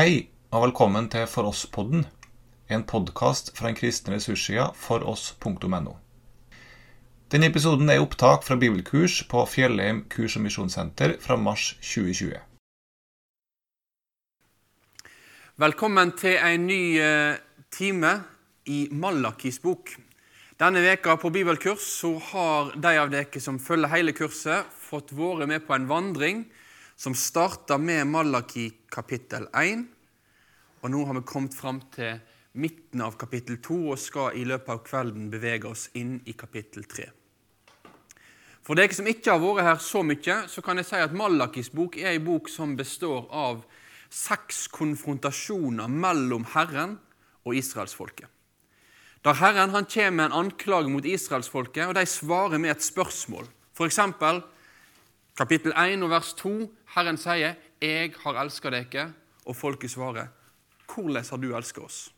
Hei, og velkommen til For oss-podden, en podkast fra den kristne ressurssida foross.no. Denne episoden er opptak fra bibelkurs på Fjellheim kurs- og misjonssenter fra mars 2020. Velkommen til en ny eh, time i Malakis bok. Denne veka på bibelkurs så har de av dere som følger hele kurset, fått vært med på en vandring som starta med Malaki kapittel 1. Og nå har vi kommet fram til midten av kapittel 2 og skal i løpet av kvelden bevege oss inn i kapittel 3. For dere som ikke har vært her så mye, så kan jeg si at Malakis bok er en bok som består av seks konfrontasjoner mellom Herren og israelsfolket. Der Herren han kommer med en anklage mot israelsfolket, og de svarer med et spørsmål. For eksempel, kapittel 1 og vers 2. Herren sier, 'Jeg har elska dere', og folket svarer, 'Hvordan har du elska oss?'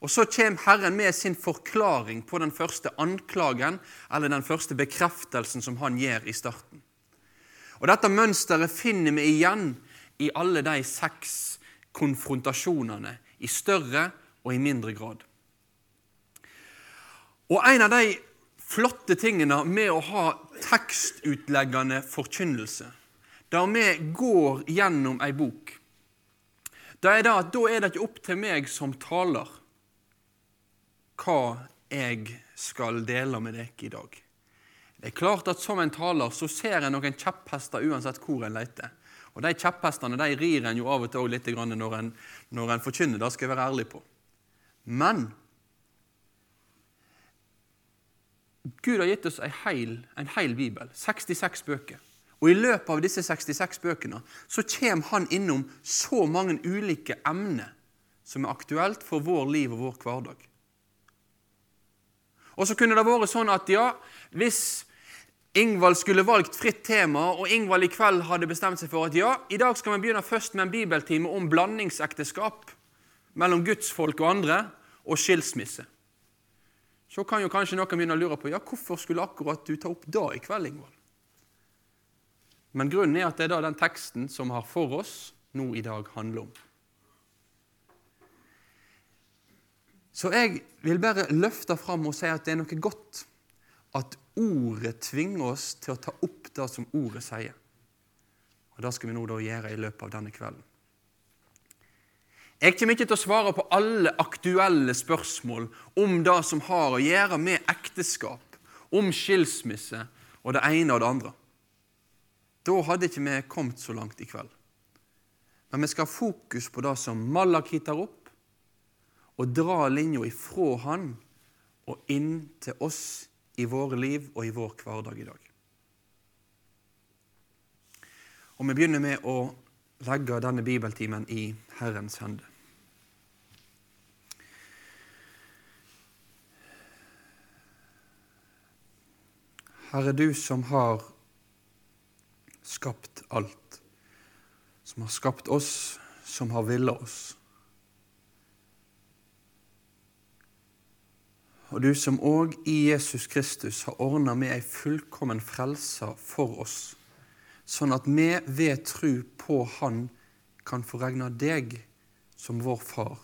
Og Så kommer Herren med sin forklaring på den første anklagen, eller den første bekreftelsen som han gjør i starten. Og Dette mønsteret finner vi igjen i alle de seks konfrontasjonene, i større og i mindre grad. Og En av de flotte tingene med å ha tekstutleggende forkynnelse, der vi går gjennom ei bok, da er det at da er det ikke opp til meg som taler hva jeg skal dele med dere i dag. Det er klart at Som en taler så ser jeg noen kjepphester uansett hvor en leter. Og De kjepphestene de rir en jo av og til litt når en, når en forkynner. Det skal jeg være ærlig på. Men Gud har gitt oss en hel, en hel bibel, 66 bøker. Og I løpet av disse 66 bøkene så kommer han innom så mange ulike emner som er aktuelt for vår liv og vår hverdag. Og så kunne det vært sånn at ja, hvis Ingvald skulle valgt fritt tema, og Ingvald i kveld hadde bestemt seg for at ja, i dag skal vi begynne først med en bibeltime om blandingsekteskap mellom gudsfolk og andre, og skilsmisse. Så kan jo kanskje noen begynne å lure på ja, hvorfor skulle akkurat du ta opp det i kveld, Ingvald? Men grunnen er at det er da den teksten som har for oss nå i dag, handler om. Så jeg vil bare løfte fram og si at det er noe godt at ordet tvinger oss til å ta opp det som ordet sier. Og Det skal vi nå da gjøre i løpet av denne kvelden. Jeg kommer ikke til å svare på alle aktuelle spørsmål om det som har å gjøre med ekteskap, om skilsmisse og det ene og det andre. Da hadde ikke vi kommet så langt i kveld. Men vi skal ha fokus på det som Malaki tar opp, og dra linja ifra han og inn til oss i våre liv og i vår hverdag i dag. Og Vi begynner med å legge denne bibeltimen i Herrens hende. Herre, du som har skapt alt, som har skapt oss, som har villet oss. Og du som òg i Jesus Kristus har ordna med ei fullkommen frelse for oss, sånn at vi ved tru på Han kan få regna deg som vår far.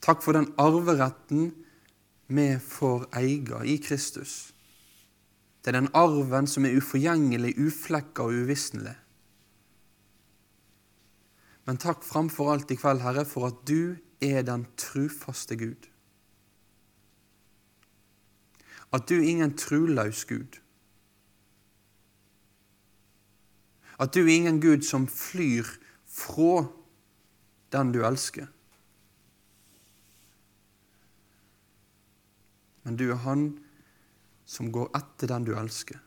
Takk for den arveretten vi får eie i Kristus. Det er den arven som er uforgjengelig, uflekka og uvisnelig. Men takk framfor alt i kveld, Herre, for at du er den trufaste Gud. At du er ingen trulaus Gud. At du er ingen Gud som flyr fra den du elsker. men du er han som går etter den du elsker.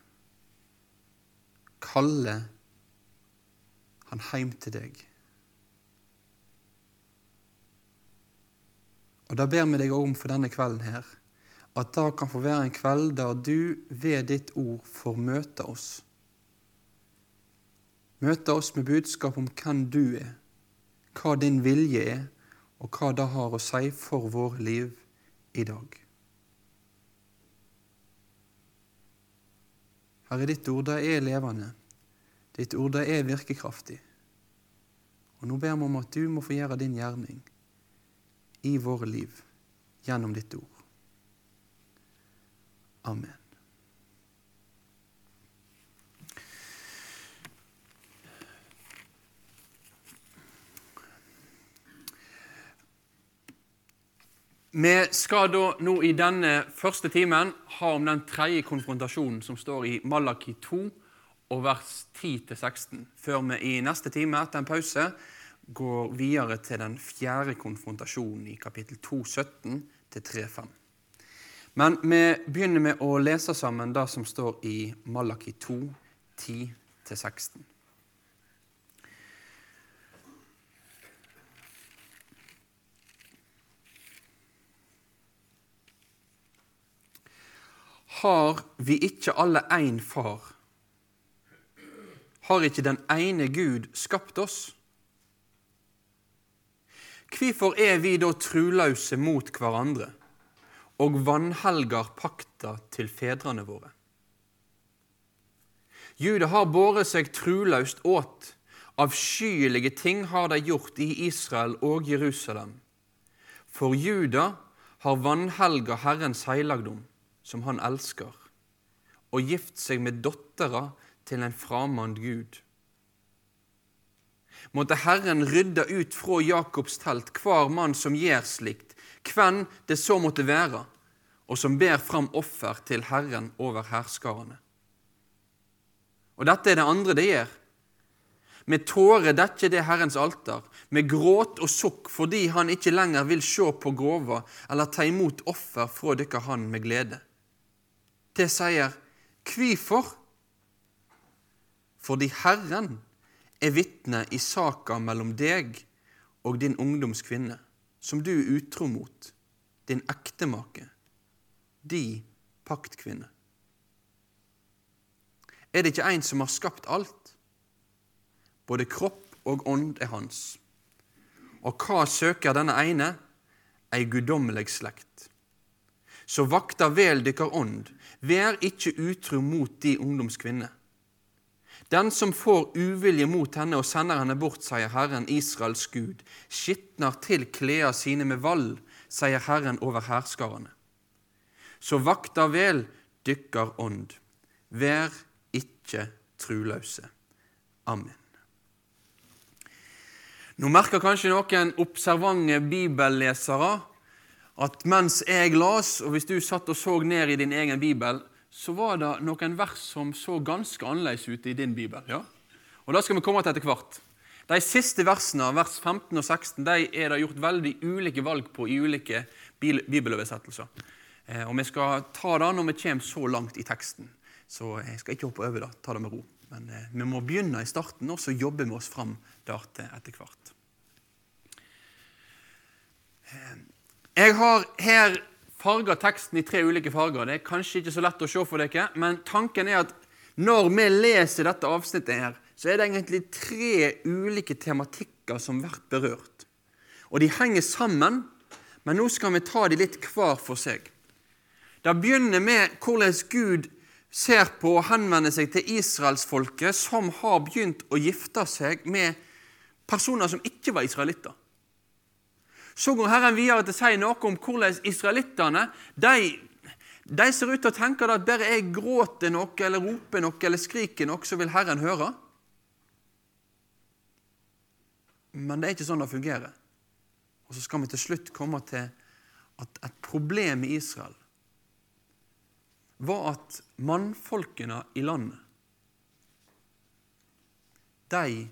Kalle han heim til deg. Og Da ber vi deg om for denne kvelden her, at det kan få være en kveld der du ved ditt ord får møte oss. Møte oss med budskap om hvem du er, hva din vilje er, og hva det har å si for vår liv i dag. Herre, ditt ord det er levende. Ditt ord det er virkekraftig. Og nå ber vi om at du må få gjøre din gjerning i våre liv gjennom ditt ord. Amen. Vi skal da nå i denne første timen ha om den tredje konfrontasjonen som står i Malaki 2 og vers 10-16, før vi i neste time etter en pause går videre til den fjerde konfrontasjonen i kapittel 2, 17 3-5. Men vi begynner med å lese sammen det som står i Malaki 2, 10-16. Har vi ikke alle én far? Har ikke den ene Gud skapt oss? Hvorfor er vi da truløse mot hverandre og vanhelger pakta til fedrene våre? Juda har båret seg truløst åt. Avskyelige ting har de gjort i Israel og Jerusalem. For Juda har vanhelga Herrens heilagdom som han elsker, og gift seg med dattera til en framand Gud. Måtte Herren rydde ut fra Jakobs telt hver mann som gjør slikt, hvem det så måtte være, og som ber fram offer til Herren over hærskarene. Og dette er det andre det gjør. Med tårer dekker det Herrens alter, med gråt og sukk fordi han ikke lenger vil se på grova eller ta imot offer fra dere han med glede det sier Hvorfor? Fordi Herren er vitne i saka mellom deg og din ungdomskvinne, som du er utro mot, din ektemake, di paktkvinne. Er det ikke en som har skapt alt? Både kropp og ånd er hans. Og hva søker denne ene? Ei guddommelig slekt. Så vakta vel dykkar ånd, Vær ikke utro mot de ungdomskvinne. Den som får uvilje mot henne og sender henne bort, sier Herren, Israels Gud, skitner til kleda sine med vall, sier Herren over hærskarene. Så vakter vel dykker ånd. Vær ikke truløse. Amen. Nå merker kanskje noen observante bibellesere at mens jeg las, og hvis du satt og så ned i din egen bibel, så var det noen vers som så ganske annerledes ut i din bibel. ja? Og Det skal vi komme til etter hvert. De siste versene, vers 15 og 16, de er det gjort veldig ulike valg på i ulike bibeloversettelser. Eh, og Vi skal ta det når vi kommer så langt i teksten. Så jeg skal ikke hoppe over det. Ta det med ro. Men eh, vi må begynne i starten, og så jobber vi oss fram der til etter hvert. Jeg har her farga teksten i tre ulike farger. Det er kanskje ikke så lett å se for dere, men tanken er at når vi leser dette avsnittet, her, så er det egentlig tre ulike tematikker som blir berørt. Og de henger sammen, men nå skal vi ta de litt hver for seg. Det begynner med hvordan Gud ser på og henvender seg til israelsfolket som har begynt å gifte seg med personer som ikke var israelitter. Så går Herren videre til å si noe om hvordan israelittene de, de, ser ut til å tenke at bare jeg gråter noe, eller roper noe, eller skriker noe, så vil Herren høre. Men det er ikke sånn det fungerer. Og så skal vi til slutt komme til at et problem i Israel var at mannfolkene i landet de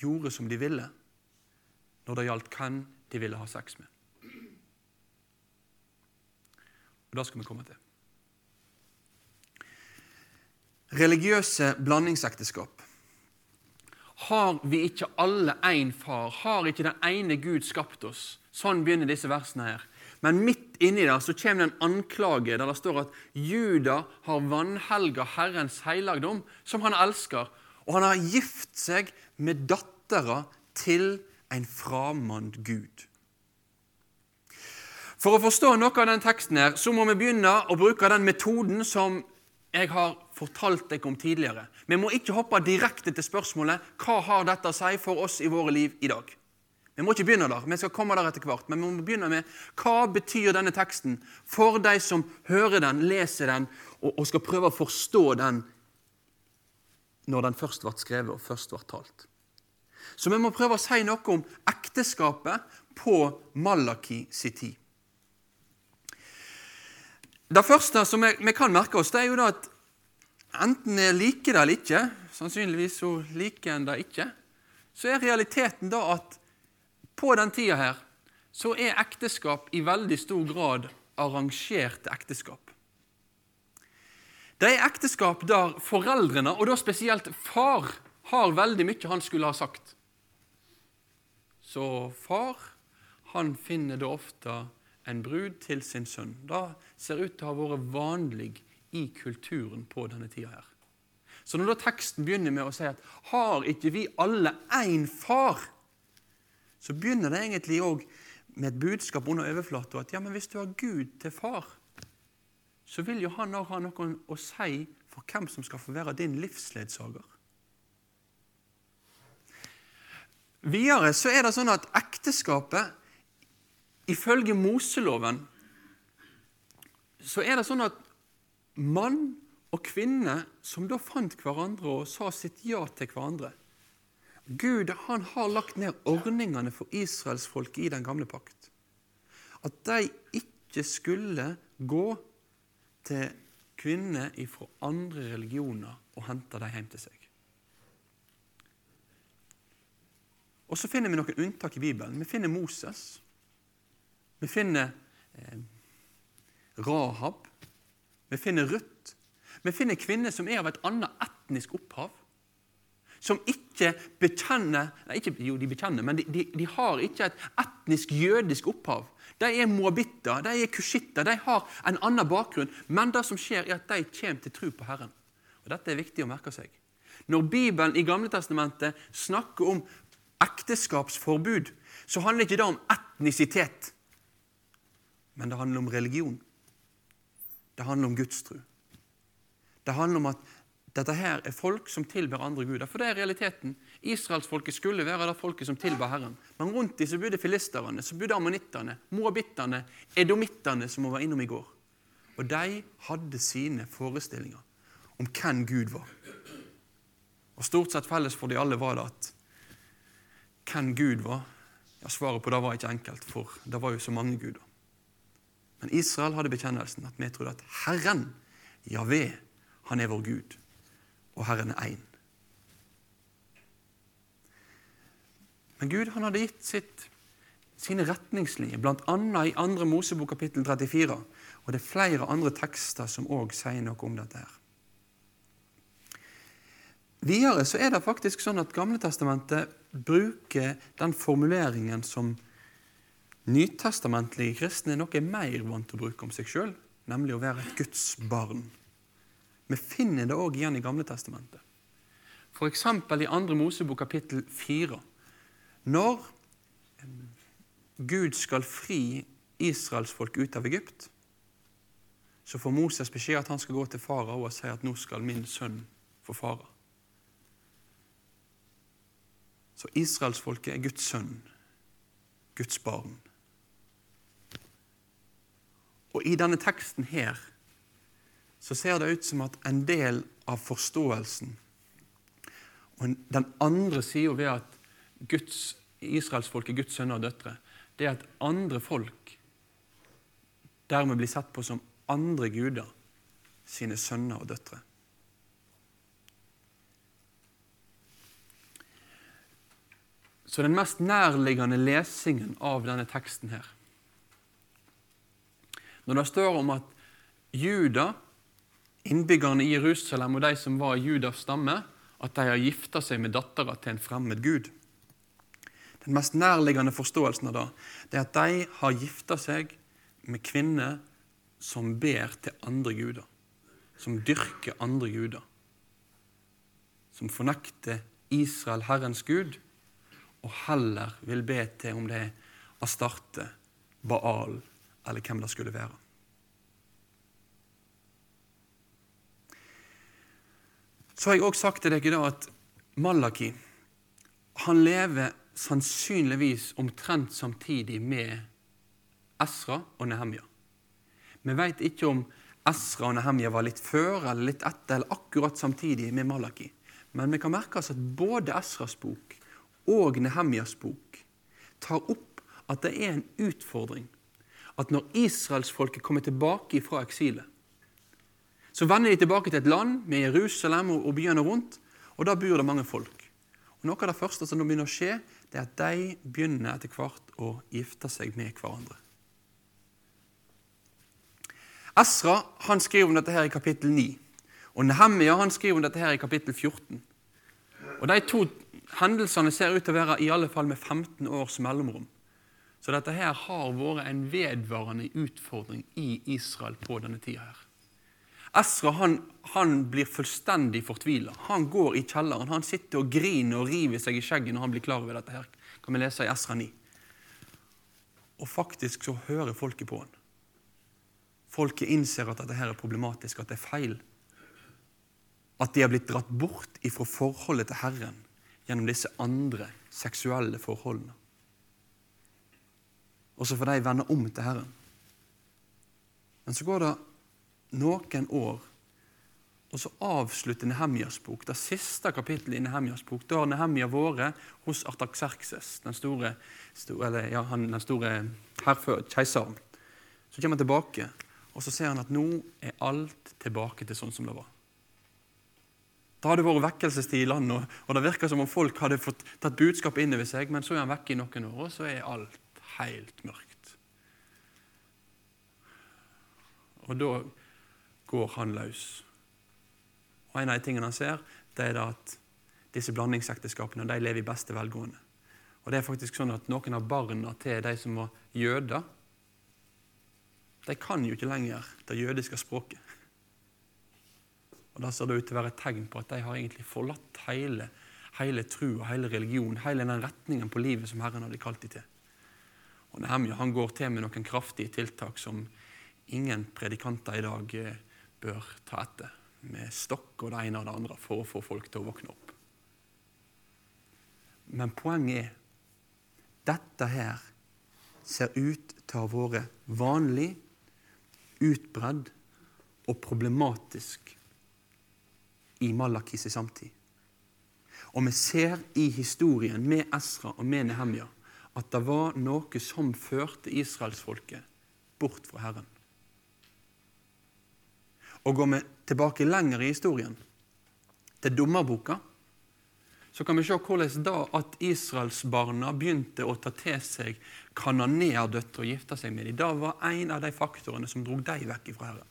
gjorde som de ville når det gjaldt hvem de ville ha sex med. Og Det skal vi komme til. Religiøse blandingsekteskap. Har vi ikke alle én far? Har ikke den ene Gud skapt oss? Sånn begynner disse versene her. Men midt inni der så kommer det en anklage der det står at Juda har vanhelga Herrens heilagdom, som han elsker, og han har gift seg med dattera til en framand Gud. For å forstå noe av den teksten her, så må vi begynne å bruke den metoden som jeg har fortalt deg om tidligere. Vi må ikke hoppe direkte til spørsmålet hva har dette å si for oss i våre liv i dag. Vi må ikke begynne der, vi skal komme der etter hvert, men vi må begynne med hva betyr denne teksten for de som hører den, leser den og, og skal prøve å forstå den når den først ble skrevet og først ble talt. Så vi må prøve å si noe om ekteskapet på Malaki si tid. Det første som vi, kan merke oss, det er jo at enten vi liker det eller ikke, sannsynligvis så liker en det ikke, så er realiteten da at på den tida her så er ekteskap i veldig stor grad arrangerte ekteskap. Det er ekteskap der foreldrene, og da spesielt far, har veldig mye han skulle ha sagt. Så far han finner da ofte en brud til sin sønn. Det ser ut til å ha vært vanlig i kulturen på denne tida her. Så når da teksten begynner med å si at 'har ikke vi alle én far', så begynner det egentlig òg med et budskap under overflata at ja, men hvis du har Gud til far, så vil jo han òg ha noe å si for hvem som skal få være din livsledsager. Videre så er det sånn at ekteskapet, ifølge Moseloven, så er det sånn at mann og kvinne som da fant hverandre og sa sitt ja til hverandre Gud han har lagt ned ordningene for israelsfolket i den gamle pakt. At de ikke skulle gå til kvinner fra andre religioner og hente dem hjem til seg. Og så finner vi noen unntak i Bibelen. Vi finner Moses. Vi finner eh, Rahab. Vi finner Ruth. Vi finner kvinner som er av et annet etnisk opphav. Som ikke bekjenner nei, ikke, Jo, de bekjenner, men de, de, de, har ikke et etnisk jødisk opphav. De er moabitter, de er kushitter, de har en annen bakgrunn. Men det som skjer, er at de kommer til tro på Herren. Og Dette er viktig å merke seg. Når Bibelen i Gamle Testamentet snakker om ekteskapsforbud, så handler ikke det om etnisitet. Men det handler om religion. Det handler om gudstru. Det handler om at dette her er folk som tilber andre guder. For det er realiteten. Israelsfolket skulle være det folket som tilba Herren. Men rundt dem så bodde filisterne, så bodde ammonittene, moabittene, edomittene, som hun var innom i går. Og de hadde sine forestillinger om hvem Gud var. Og Stort sett felles for de alle var det at hvem Gud var, ja, svaret på det var ikke enkelt, for det var jo så mange guder. Men Israel hadde bekjennelsen at vi trodde at Herren, Javé, han er vår Gud, og Herren er én. Men Gud han hadde gitt sitt, sine retningslinjer, bl.a. i 2. Mosebok kapittel 34. Og det er flere andre tekster som òg sier noe om dette. her. Videre så er det faktisk sånn at Gamletestamentet bruker den formuleringen som nytestamentlige kristne nok er mer vant til å bruke om seg sjøl, nemlig å være et Guds barn. Vi finner det òg igjen i Gamletestamentet. F.eks. i 2. Mosebok kapittel 4. Når Gud skal fri israelsfolk ut av Egypt, så får Moses beskjed at han skal gå til farao og si at nå skal min sønn få fara. Så israelsfolket er Guds sønn, Guds barn. Og i denne teksten her så ser det ut som at en del av forståelsen og den andre sida ved at Guds, israelsfolket er Guds sønner og døtre, det er at andre folk dermed blir sett på som andre guder sine sønner og døtre. Så den mest nærliggende lesingen av denne teksten her Når det står om at Juda, innbyggerne i Jerusalem og de som var Judas stamme, at de har gifta seg med dattera til en fremmed gud Den mest nærliggende forståelsen av det, det er at de har gifta seg med kvinner som ber til andre guder. Som dyrker andre guder. Som fornekter Israel, Herrens Gud, og heller vil be til om det er Astarte, Baal eller hvem det skulle være. Så har jeg også sagt til dere da at Malaki han lever sannsynligvis omtrent samtidig med Esra og Nehemja. Vi veit ikke om Esra og Nehemja var litt før eller litt etter eller akkurat samtidig med Malaki. Men vi kan merke oss at både Esras bok og Nehemjas bok tar opp at det er en utfordring at når israelsfolket kommer tilbake fra eksilet, så vender de tilbake til et land med Jerusalem og byene rundt, og da bor det mange folk. Og Noe av det første som begynner å skje, det er at de begynner etter hvert å gifte seg med hverandre. Esra han skriver om dette her i kapittel 9, og Nehemia han skriver om dette her i kapittel 14. Og De to hendelsene ser ut til å være i alle fall med 15 års mellomrom. Så dette her har vært en vedvarende utfordring i Israel på denne tida. her. Esra han, han blir fullstendig fortvila. Han går i kjelleren. Han sitter og griner og river seg i skjegget når han blir klar over dette. her. kan vi lese i Esra 9. Og faktisk så hører folket på han. Folket innser at dette her er problematisk, at det er feil. At de har blitt dratt bort ifra forholdet til Herren gjennom disse andre seksuelle forholdene. Og så får de vende om til Herren. Men så går det noen år, og så avslutter Nehemjas bok, det siste kapittelet i Nehemjas bok. Da har Nehemja vært hos Artaxerxes, den store, eller, ja, han, den store herfør, keiseren. Så kommer han tilbake, og så ser han at nå er alt tilbake til sånn som det var. Det hadde vært vekkelsestid i landet, og det virker som om folk hadde fått tatt budskapet inn over seg, men så er han vekke i noen år, og så er alt helt mørkt. Og da går han løs. Og En av de tingene han ser, det er at disse blandingsekteskapene de lever i beste velgående. Og det er faktisk sånn at Noen av barna til de som var jøder, de kan jo ikke lenger det jødiske språket. Og Da ser det ut til å være et tegn på at de har egentlig forlatt hele, hele trua, hele religion, hele den retningen på livet som Herren hadde kalt dem til. Og Nehemja han går til med noen kraftige tiltak som ingen predikanter i dag eh, bør ta etter med stokk og det ene og det andre for å få folk til å våkne opp. Men poenget er dette her ser ut til å ha vært vanlig, utbredd og problematisk i Malakis samtid. Og vi ser i historien med Esra og med Nehemja at det var noe som førte israelsfolket bort fra Herren. Og Går vi tilbake lenger i historien, til dommerboka, så kan vi se hvordan da at israelsbarna begynte å ta til seg kananeerdøtre og gifte seg med dem. Det var en av de faktorene som drog dem vekk fra Herren.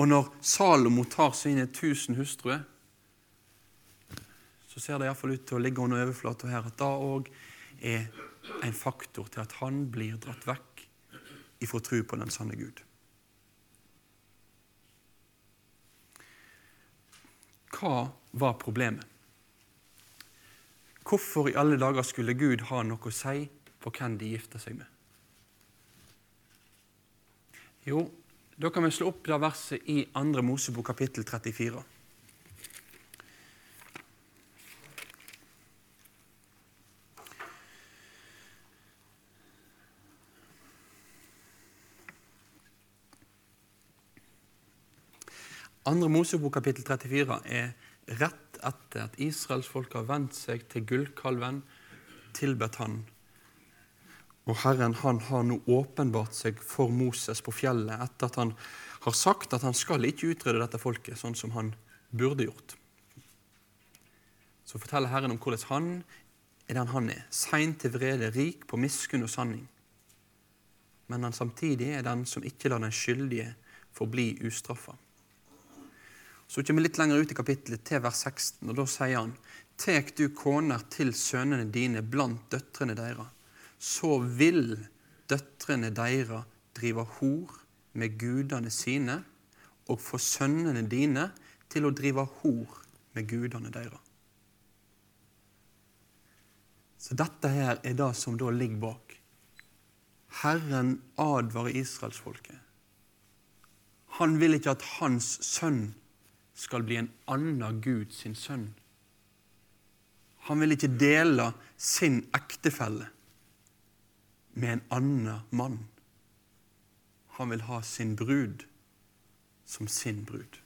Og når Salomo tar sine tusen hustruer, så ser det iallfall ut til å ligge under overflata her at det òg er en faktor til at han blir dratt vekk ifra tro på den sanne Gud. Hva var problemet? Hvorfor i alle dager skulle Gud ha noe å si på hvem de gifter seg med? Jo, da kan vi slå opp det verset i 2. Mosebok kapittel 34. Andre Mosebok kapittel 34 er rett etter at israelsfolket har vendt seg til gullkalven, tilbedt han. Og Herren han har nå åpenbart seg for Moses på fjellet etter at han har sagt at han skal ikke utrydde dette folket sånn som han burde gjort. Så forteller Herren om hvordan han er den han er, sein til vrede, rik på miskunn og sanning. Men han samtidig er den som ikke lar den skyldige forbli ustraffa. Så kommer vi litt lenger ut i kapittelet, til vers 16, og da sier han Tek du koner til sønnene dine blant døtrene deres, så vil døtrene deres drive hor med gudene sine, og få sønnene dine til å drive hor med gudene deres. Så dette her er det som da ligger bak. Herren advarer israelsfolket. Han vil ikke at hans sønn skal bli en annen Gud sin sønn. Han vil ikke dele sin ektefelle med en annen mann. Han vil ha sin brud som sin brud.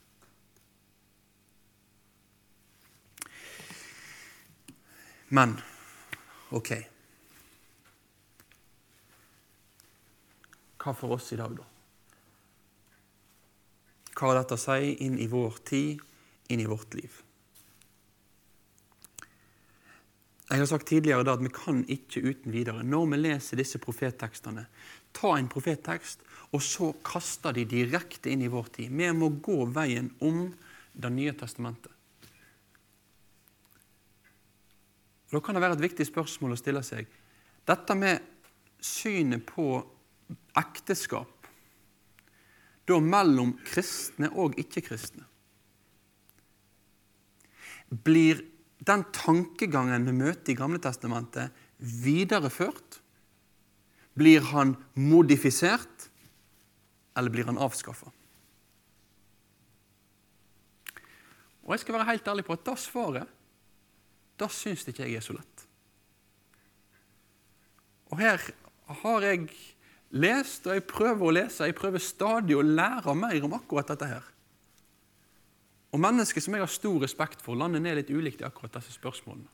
Men ok Hva for oss i dag, da? Hva har dette å si inn i vår tid, inn i vårt liv? Jeg har sagt tidligere at vi kan ikke uten videre, når vi leser disse profettekstene, ta en profettekst og så kaste de direkte inn i vår tid. Vi må gå veien om Det nye testamentet. Da kan det være et viktig spørsmål å stille seg. Dette med synet på ekteskap da mellom kristne og ikke-kristne. Blir den tankegangen vi møter i Gamle Testamentet, videreført? Blir han modifisert, eller blir han avskaffa? Og jeg skal være helt ærlig på at det svaret det syns ikke jeg er så lett. Og her har jeg lest, og jeg prøver å lese. Jeg prøver stadig å lære mer om akkurat dette her. Og mennesker som jeg har stor respekt for, lander ned litt ulikt i akkurat disse spørsmålene.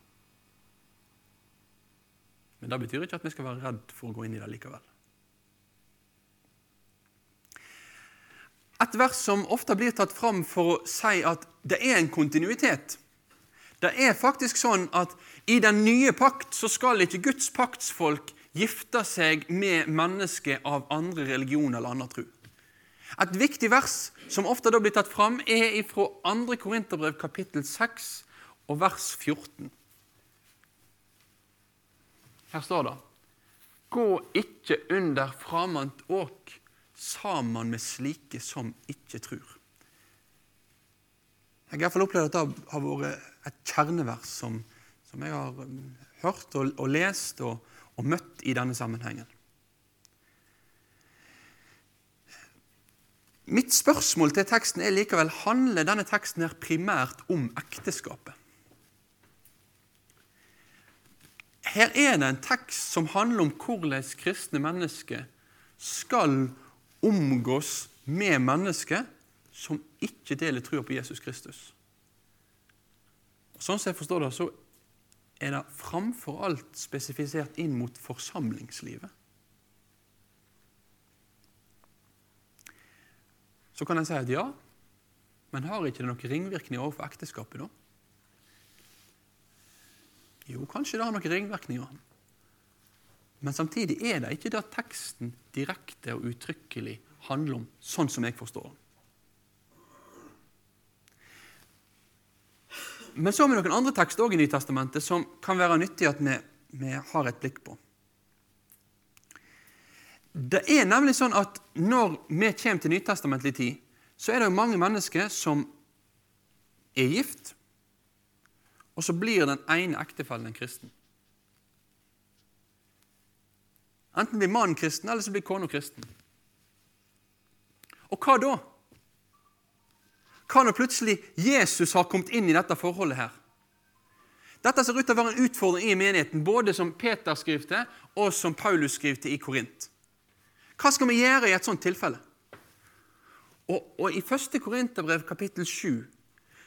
Men det betyr ikke at vi skal være redd for å gå inn i det likevel. Et vers som ofte blir tatt fram for å si at det er en kontinuitet. Det er faktisk sånn at i den nye pakt så skal ikke Guds paktsfolk gifte seg med mennesker av andre religioner eller annen tro. Et viktig vers som ofte da blir tatt fram, er fra 2. Korinterbrev kapittel 6 og vers 14. Her står det Gå ikke under framant åk sammen med slike som ikke tror. Jeg har i hvert fall opplevd at det har vært et kjernevers som, som jeg har hørt og, og lest og, og møtt i denne sammenhengen. Mitt spørsmål til teksten er likevel handler denne teksten her primært om ekteskapet. Her er det en tekst som handler om hvordan kristne mennesker skal omgås med mennesker som ikke deler trua på Jesus Kristus. Sånn som jeg forstår det, så er det framfor alt spesifisert inn mot forsamlingslivet. Så kan en si at ja, men har ikke det noen ringvirkninger overfor ekteskapet da? Jo, kanskje det har noen ringvirkninger. Men samtidig er det ikke det teksten direkte og uttrykkelig handler om, sånn som jeg forstår den. Men så har vi noen andre tekster også i Nytestamentet som kan være nyttig at vi, vi har et blikk på. Det er nemlig sånn at når vi kommer til nytestamentlig tid, så er det jo mange mennesker som er gift, og så blir den ene ektefellen en kristen. Enten blir mannen kristen, eller så blir kona kristen. Og hva da? Hva når plutselig Jesus har kommet inn i dette forholdet her? Dette ser ut til å være en utfordring i menigheten, både som Peter skriver til, og som Paulus skriver til i Korint. Hva skal vi gjøre i et sånt tilfelle? Og, og I 1. Korinterbrev kapittel 7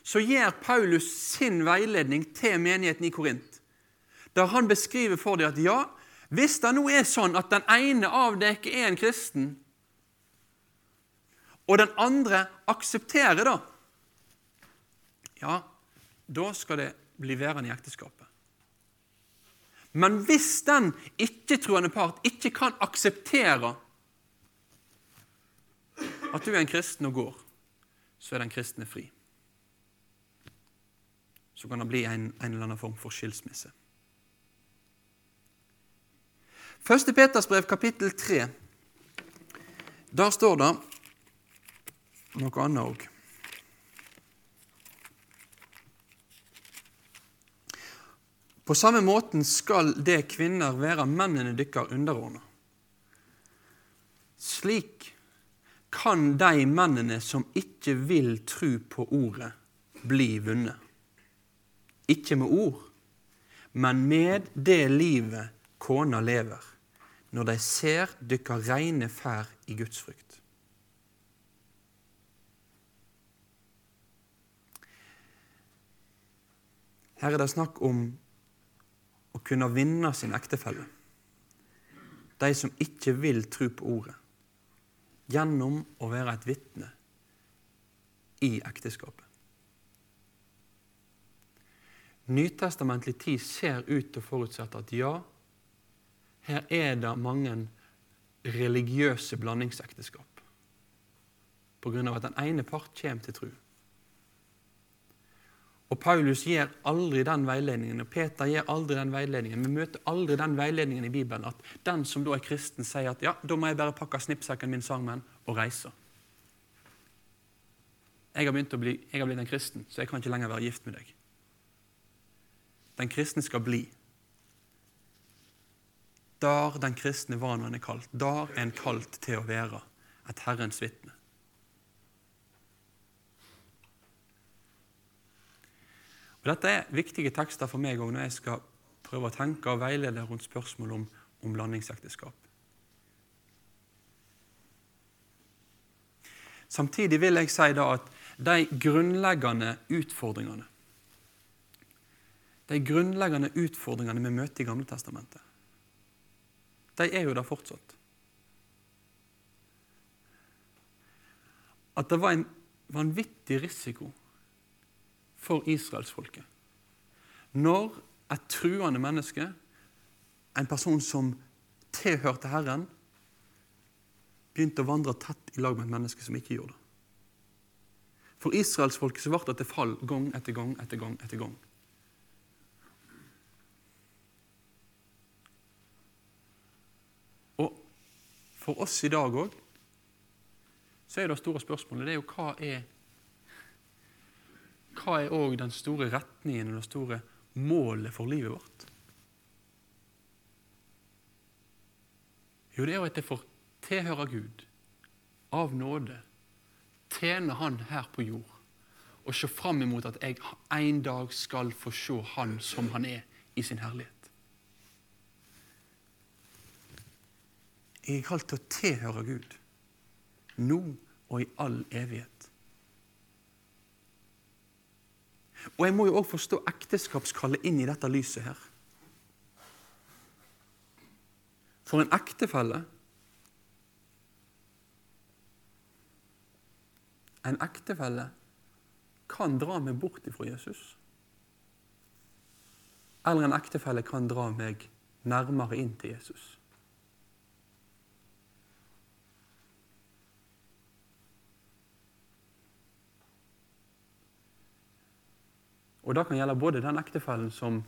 så gir Paulus sin veiledning til menigheten i Korint, der han beskriver for dem at ja, hvis det nå er sånn at den ene av dere er en kristen, og den andre aksepterer det, ja, da skal det bli værende i ekteskapet. Men hvis den ikke-troende part ikke kan akseptere at du er en kristen og går, så er den kristne fri. Så kan det bli en, en eller annen form for skilsmisse. Første Peters brev, kapittel 3. Der står det noe annet òg. På samme måten skal det kvinner være mennene dykker underordna. Slik kan de mennene som ikke vil tro på ordet, bli vunnet. Ikke med ord, men med det livet kona lever, når de ser dykka reine ferd i Guds frykt. Her er det snakk om å kunne vinne sin ektefelle. De som ikke vil tro på ordet, gjennom å være et vitne i ekteskapet. Nytestamentlig tid ser ut til å forutsette at ja, her er det mange religiøse blandingsekteskap av at den ene part kommer til tro. Og Paulus gir aldri den veiledningen, og Peter gir aldri den veiledningen. Vi møter aldri den veiledningen i Bibelen at den som da er kristen, sier at ja, da må jeg bare pakke snippsekken min sammen og reise. Jeg har, begynt å bli, jeg har blitt en kristen, så jeg kan ikke lenger være gift med deg. Den kristne skal bli. Der den kristne var når han er kalt. Der er en kalt til å være et Herrens vitne. Og Dette er viktige tekster for meg når jeg skal prøve å tenke og veilede rundt spørsmål om, om landingsekteskap. Samtidig vil jeg si da at de grunnleggende utfordringene De grunnleggende utfordringene vi møter i Gamle Testamentet, de er jo der fortsatt. At det var en vanvittig risiko for israelsfolket. Når et truende menneske, en person som tilhørte Herren, begynte å vandre tett i lag med et menneske som ikke gjorde det. For israelsfolket ble det til fall gang etter gang etter gang. etter gang. Og for oss i dag òg så er det store spørsmålet det er jo hva er hva er òg den store retningen og det store målet for livet vårt? Jo, det er jo at jeg får tilhøre Gud av nåde, tjene Han her på jord, og se fram imot at jeg en dag skal få se Han som Han er i sin herlighet. Jeg er kalt til å tilhøre Gud, nå og i all evighet. Og jeg må jo òg forstå ekteskapskallet inn i dette lyset her. For en ektefelle En ektefelle kan dra meg bort ifra Jesus. Eller en ektefelle kan dra meg nærmere inn til Jesus. Og Det kan gjelde både den ektefellen som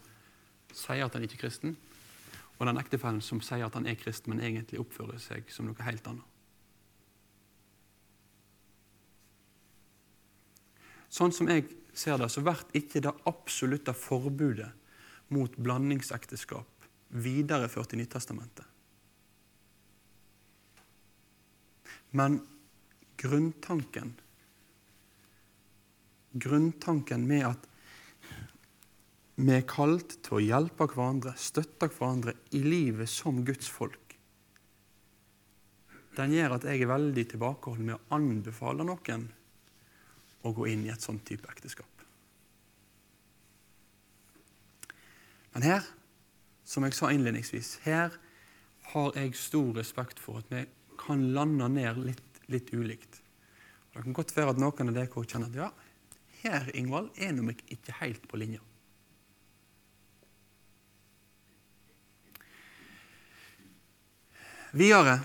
sier at han ikke er kristen, og den ektefellen som sier at han er kristen, men egentlig oppfører seg som noe helt annet. Sånn som jeg ser det, så blir ikke det absolutte forbudet mot blandingsekteskap videreført i Nyttestamentet. Men grunntanken Grunntanken med at vi er kalt til å hjelpe hverandre, støtte hverandre i livet som Guds folk. Den gjør at jeg er veldig tilbakeholden med å anbefale noen å gå inn i et sånt type ekteskap. Men her, som jeg sa innledningsvis, her har jeg stor respekt for at vi kan lande ned litt, litt ulikt. Det kan godt være at noen av dere kjenner at ja, her Ingvald, er vi ikke helt på linja. Videre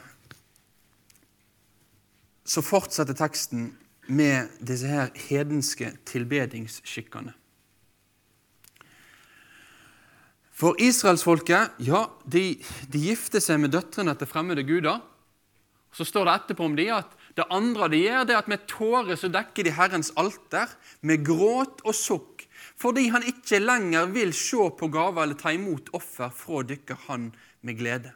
så fortsetter teksten med disse her hedenske tilbedingsskikkene. For israelsfolket ja, de, de gifter seg med døtrene til fremmede guder. Så står det etterpå om de at det andre de gjør, det er at med tårer så dekker de Herrens alter med gråt og sukk, fordi han ikke lenger vil se på gaver eller ta imot offer fra dere han med glede.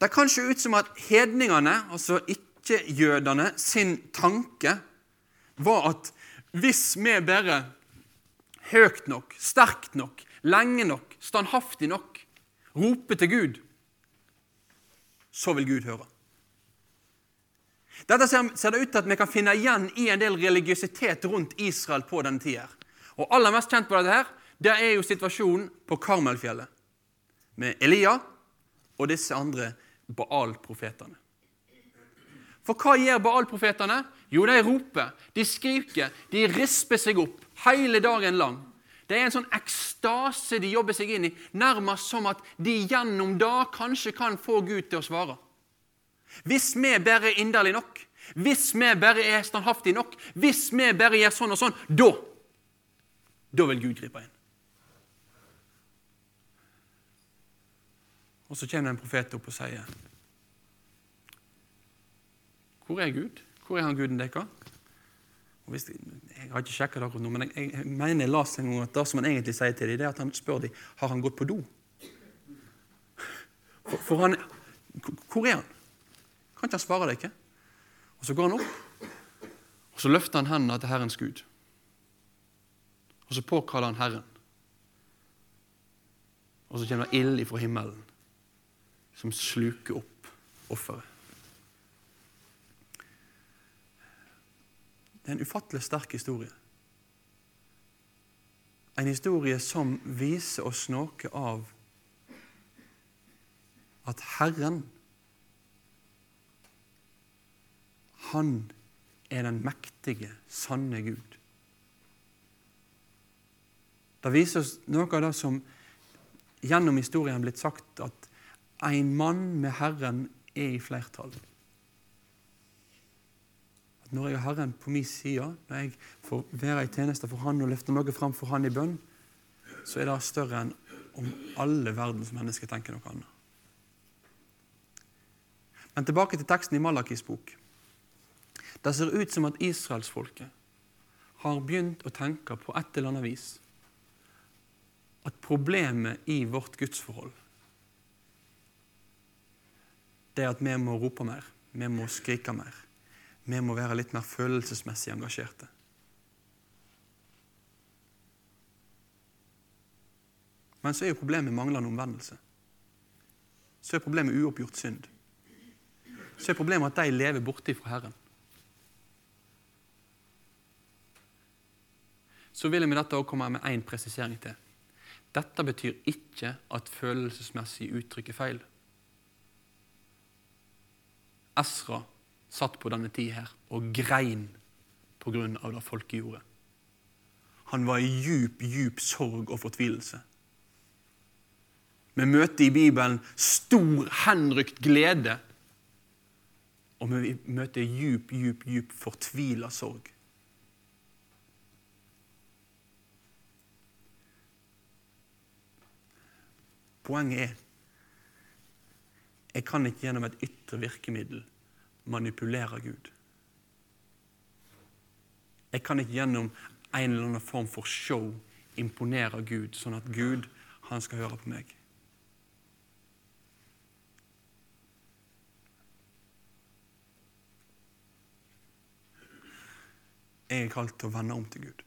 Det kan se ut som at hedningene, altså ikke-jødene, sin tanke var at hvis vi bare høyt nok, sterkt nok, lenge nok, standhaftig nok roper til Gud, så vil Gud høre. Dette ser det ut til at vi kan finne igjen i en del religiøsitet rundt Israel på denne tida. Og aller mest kjent på dette her, det er jo situasjonen på Karmelfjellet med Elia og disse andre Baal-profetene. For hva gjør Baal-profetene? Jo, de roper, de skriker, de risper seg opp hele dagen lang. Det er en sånn ekstase de jobber seg inn i, nærmest som at de gjennom det kanskje kan få Gud til å svare. Hvis vi bare er inderlige nok, hvis vi bare er standhaftige nok, hvis vi bare gjør sånn og sånn, da da vil Gud gripe inn. Og så kommer en profet opp og sier Hvor er Gud? Hvor er han guden deres? Jeg har ikke sjekka det akkurat nå, men jeg, jeg, mener jeg leste en gang at det som han egentlig sier til dem, det er at han spør dem har han gått på do. For, for han, Hvor er han? Kan ikke han svare deg ikke? Og Så går han opp, og så løfter han hendene til Herrens Gud. Og så påkaller han Herren. Og så kommer det ild ifra himmelen som sluker opp offeret. Det er en ufattelig sterk historie. En historie som viser oss noe av at Herren Han er den mektige, sanne Gud. Det viser oss noe av det som gjennom historien er blitt sagt, at en mann med Herren er i flertall. At når jeg har Herren på min side, når jeg får være i tjeneste for Han og løfte noe fram for Han i bønn, så er det større enn om alle verdens mennesker tenker noe annet. Men tilbake til teksten i Malakis bok. Det ser ut som at israelsfolket har begynt å tenke på et eller annet vis at problemet i vårt gudsforhold det er at vi må rope mer, vi må skrike mer. Vi må være litt mer følelsesmessig engasjerte. Men så er jo problemet manglende omvendelse. Så er problemet uoppgjort synd. Så er problemet at de lever borte fra Herren. Så vil jeg med dette også komme med én presisering til. Dette betyr ikke at følelsesmessig uttrykk er feil. Esra satt på denne tid her og grein på grunn av det folket gjorde. Han var i djup, djup sorg og fortvilelse. Vi møter i Bibelen stor, henrykt glede. Og vi møter djup, djup, djup fortvila sorg. Poenget er jeg kan ikke gjennom et ytre virkemiddel manipulere Gud. Jeg kan ikke gjennom en eller annen form for show imponere Gud, sånn at Gud han skal høre på meg. Jeg er kalt til å vende om til Gud.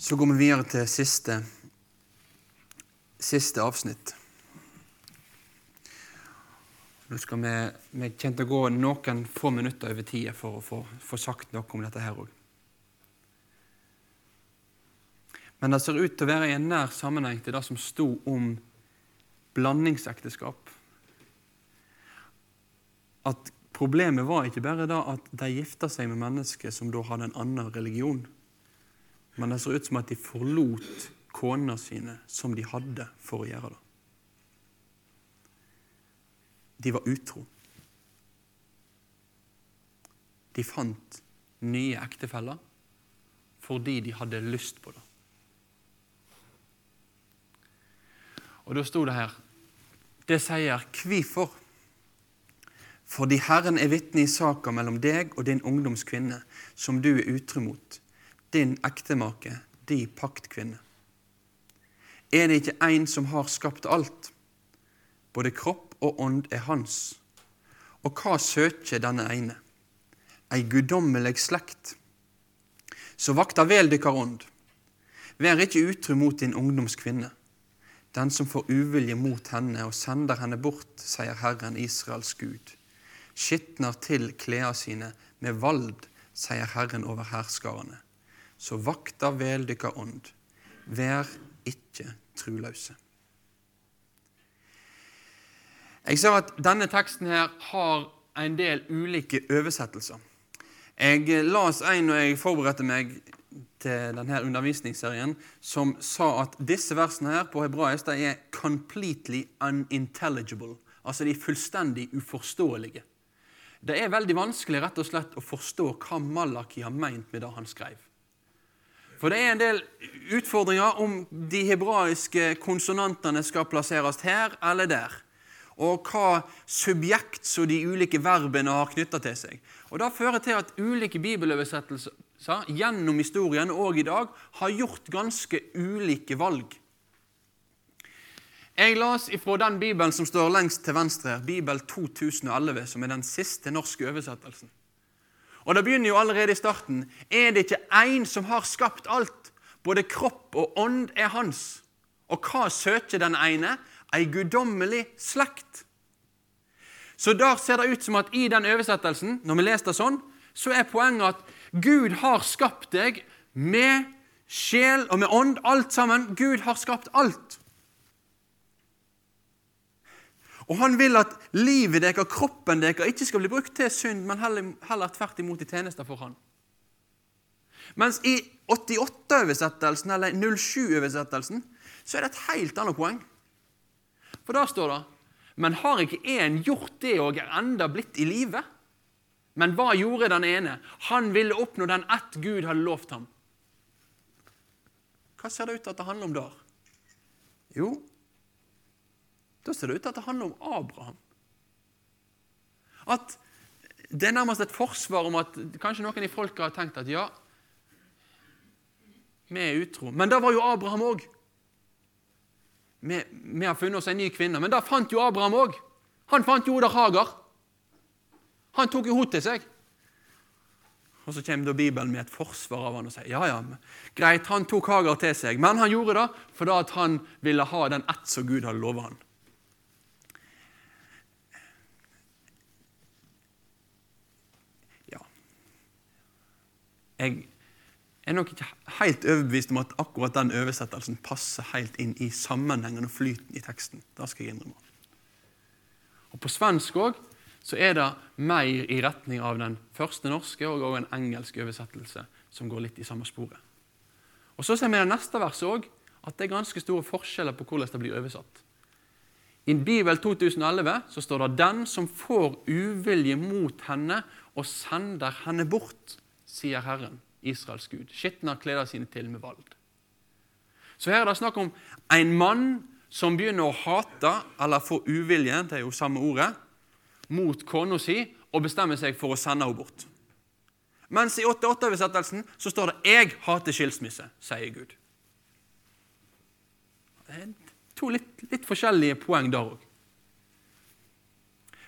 Så går vi videre til siste, siste avsnitt. Nå skal vi, vi kjente å gå noen få minutter over tida for å få, få, sagt noe om dette her òg. Men det ser ut til å være i en nær sammenheng til det som sto om blandingsekteskap. At problemet var ikke bare da at de gifta seg med mennesker som da hadde en annen religion men det ser ut som at de forlot konene sine som de hadde for å gjøre det. De var utro. De fant nye ektefeller fordi de hadde lyst på det. Og da sto det her Det sier hvorfor? Fordi Herren er vitne i saka mellom deg og din ungdomskvinne, som du er utro mot din ektemake, di paktkvinne. Er det ikke en som har skapt alt? Både kropp og ånd er hans. Og hva søker denne ene? Ei guddommelig slekt. Så vakta vel dykkar ånd. Vær ikke utru mot din ungdomskvinne. Den som får uvilje mot henne og sender henne bort, sier Herren Israels Gud. Skitner til kleda sine med vald, sier Herren over hærskarene. Så vakta vel dykka ånd. Vær ikke truløse. Jeg ser at denne teksten her har en del ulike oversettelser. Jeg las en når jeg forberedte meg til denne undervisningsserien, som sa at disse versene her på hebraisk de er 'completely unintelligible'. Altså de er fullstendig uforståelige. Det er veldig vanskelig rett og slett å forstå hva Malaki har meint med det han skrev. For det er en del utfordringer om de hebraiske konsonantene skal plasseres her eller der. Og hva subjekt som de ulike verbene har knytta til seg. Og Det fører til at ulike bibeloversettelser gjennom historien og i dag har gjort ganske ulike valg. Jeg las ifra den bibelen som står lengst til venstre, Bibel 2011, som er den siste norske oversettelsen. Og det begynner jo allerede i starten. Er det ikke én som har skapt alt? Både kropp og ånd er hans. Og hva søker den ene? Ei guddommelig slekt. Så der ser det ut som at i den oversettelsen, når vi leser det sånn, så er poenget at Gud har skapt deg med sjel og med ånd, alt sammen. Gud har skapt alt. Og han vil at livet deres, kroppen deres, ikke skal bli brukt til synd, men heller, heller tvert imot i tjenester for han. Mens i 88-oversettelsen, eller 07-oversettelsen, så er det et helt annet poeng. For da står det Men har ikke en gjort det og er enda blitt i live? Men hva gjorde den ene? Han ville oppnå den ett Gud hadde lovt ham. Hva ser det ut til at det handler om der? Jo, da ser det ut til at det handler om Abraham. At Det er nærmest et forsvar om at kanskje noen i folket har tenkt at ja, vi er utro. Men da var jo Abraham òg. Vi, vi, har funnet oss en ny kvinne. Men da fant jo Abraham òg. Han fant jo Oda Hagar. Han tok jo henne til seg. Og Så kommer da Bibelen med et forsvar av han og sier ja, ja, greit, han tok Hagar til seg, men han gjorde det fordi han ville ha den ett som Gud hadde lovet han. Jeg er nok ikke helt overbevist om at akkurat den oversettelsen passer helt inn i sammenhengen og flyten i teksten. Det skal jeg innrømme. Og På svensk òg så er det mer i retning av den første norske og også en engelsk oversettelse som går litt i samme sporet. Og Så ser vi i det neste verset òg at det er ganske store forskjeller på hvordan det blir oversatt. I Bibel 2011 så står det 'Den som får uvilje mot henne og sender henne bort' sier Herren, Israels Gud. Skitner kleder sine til med vald. Så her er det snakk om en mann som begynner å hate, eller få uvilje, det er jo samme ordet, mot kona si og bestemmer seg for å sende henne bort. Mens i 88-oversettelsen så står det 'Jeg hater skilsmisse', sier Gud. Det er to litt, litt forskjellige poeng der òg.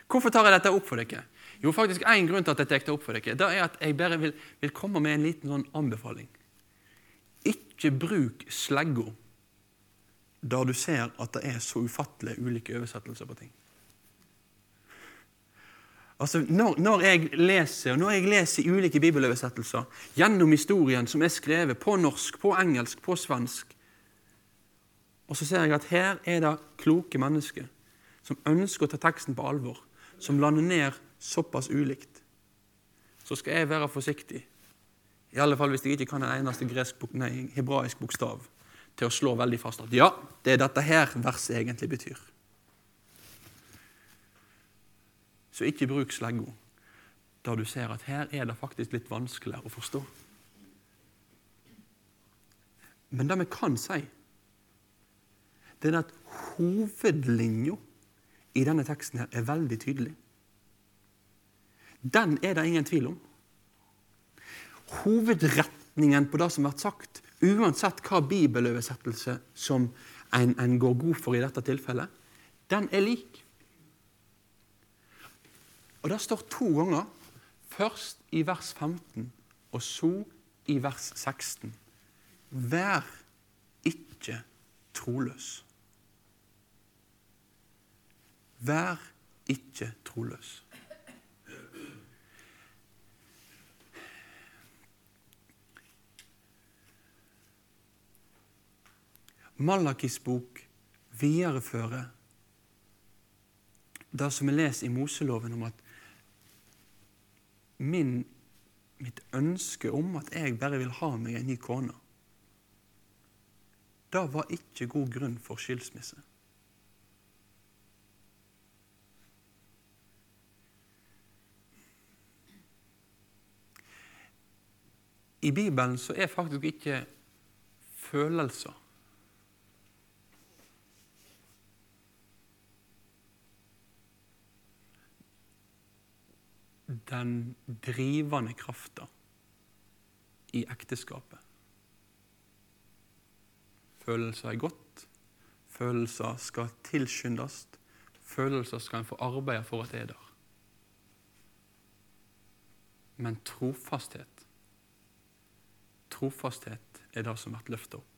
Hvorfor tar jeg dette opp for dere? Jo, faktisk én grunn til at jeg tar opp for dere. Det er at jeg bare vil, vil komme med en liten sånn anbefaling. Ikke bruk slegga der du ser at det er så ufattelig ulike oversettelser på ting. Altså, når, når, jeg leser, og når jeg leser ulike bibeloversettelser gjennom historien som er skrevet på norsk, på engelsk, på svensk, og så ser jeg at her er det kloke mennesker som ønsker å ta teksten på alvor, som lander ned såpass ulikt, så skal jeg være forsiktig. I alle fall hvis jeg ikke kan en eneste gresk, nei, hebraisk bokstav til å slå veldig fast at ja, det er dette her verset egentlig betyr. Så ikke bruk sleggo da du ser at her er det faktisk litt vanskeligere å forstå. Men det vi kan si, det er at hovedlinja i denne teksten her er veldig tydelig. Den er det ingen tvil om. Hovedretningen på det som blir sagt, uansett hva bibeloversettelse som en, en går god for i dette tilfellet, den er lik. Og det står to ganger. Først i vers 15, og så i vers 16. Vær ikke troløs. Vær ikke troløs. Malakis bok viderefører det som vi leser i Moseloven om at min, mitt ønske om at jeg bare vil ha meg en ny kone, det var ikke god grunn for skilsmisse. I Bibelen så er faktisk ikke følelser den drivende krafta i ekteskapet. Følelser er godt. Følelser skal tilskyndes. Følelser skal en få arbeide for at det er der. Men trofasthet Trofasthet er det som blir løfta opp.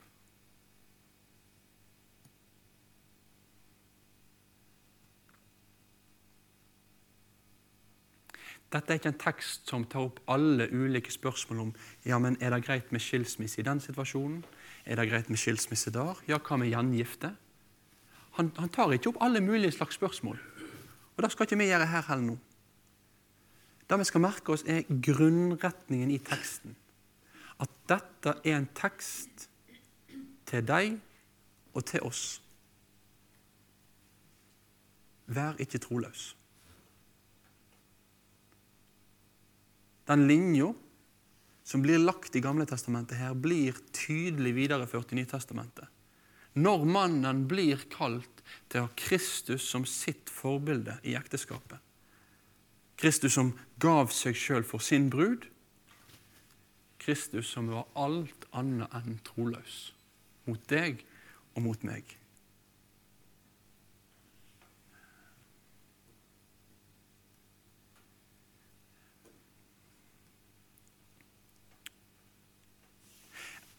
Dette er ikke en tekst som tar opp alle ulike spørsmål om ja, men er det greit med skilsmisse i den situasjonen. Er det greit med skilsmisse der? Ja, hva med gjengifte? Han, han, tar ikke opp alle mulige slags spørsmål. Og det skal ikke vi gjøre her heller nå. Det vi skal merke oss, er grunnretningen i teksten. At dette er en tekst til deg og til oss. Vær ikke troløs. Den linja som blir lagt i Gamle testamentet her, blir tydelig videreført i Nytestamentet. Når mannen blir kalt til å ha Kristus som sitt forbilde i ekteskapet. Kristus som gav seg sjøl for sin brud. Kristus som var alt annet enn troløs mot deg og mot meg.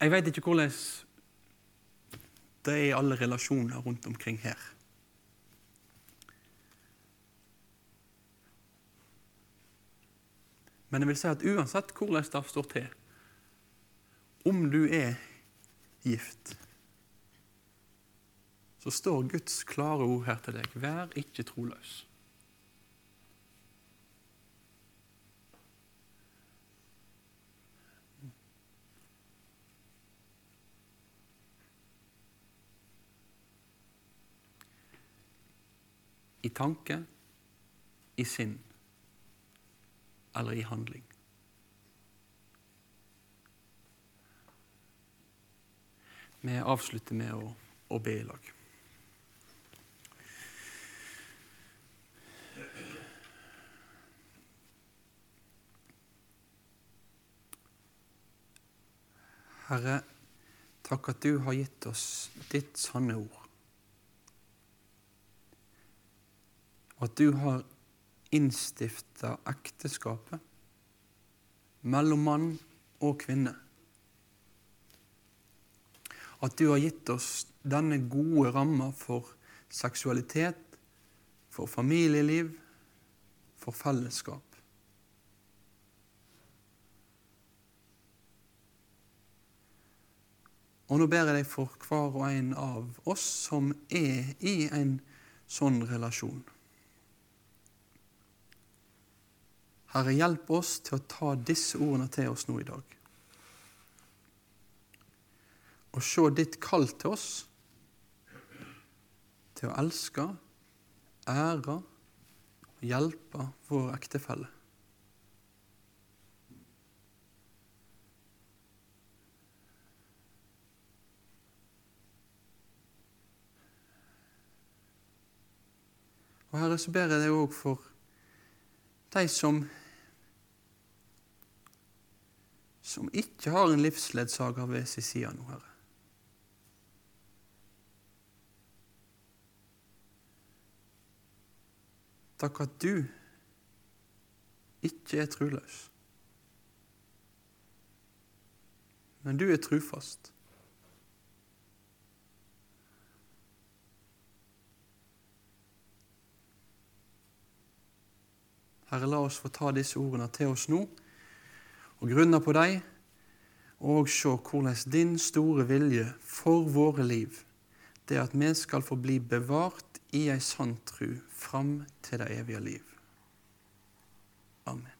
Jeg vet ikke hvordan det er i alle relasjoner rundt omkring her. Men jeg vil si at uansett hvordan det står til, om du er gift, så står Guds klare ord her til deg. Vær ikke troløs. I tanke, i sinn eller i handling. Vi avslutter med å, å be i lag. Herre, takk at du har gitt oss ditt sanne ord. At du har innstifta ekteskapet mellom mann og kvinne. At du har gitt oss denne gode ramma for seksualitet, for familieliv, for fellesskap. Og nå ber jeg deg for hver og en av oss som er i en sånn relasjon. Herre, hjelp oss til å ta disse ordene til oss nå i dag. Og se ditt kall til oss til å elske, ære og hjelpe vår ektefelle. Og Herre, så ber jeg deg òg for de som som ikke har en livsledsager ved sin side nå, Herre. Takk at du ikke er truløs, men du er trufast. Herre, la oss få ta disse ordene til oss nå og grunne på dem, og se hvordan din store vilje for våre liv, det at vi skal få bli bevart i ei sann tru fram til det evige liv. Amen.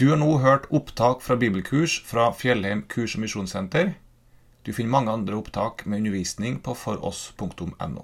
Du har nå hørt opptak fra bibelkurs fra Fjellheim kurs- og misjonssenter. Du finner mange andre opptak med undervisning på foross.no.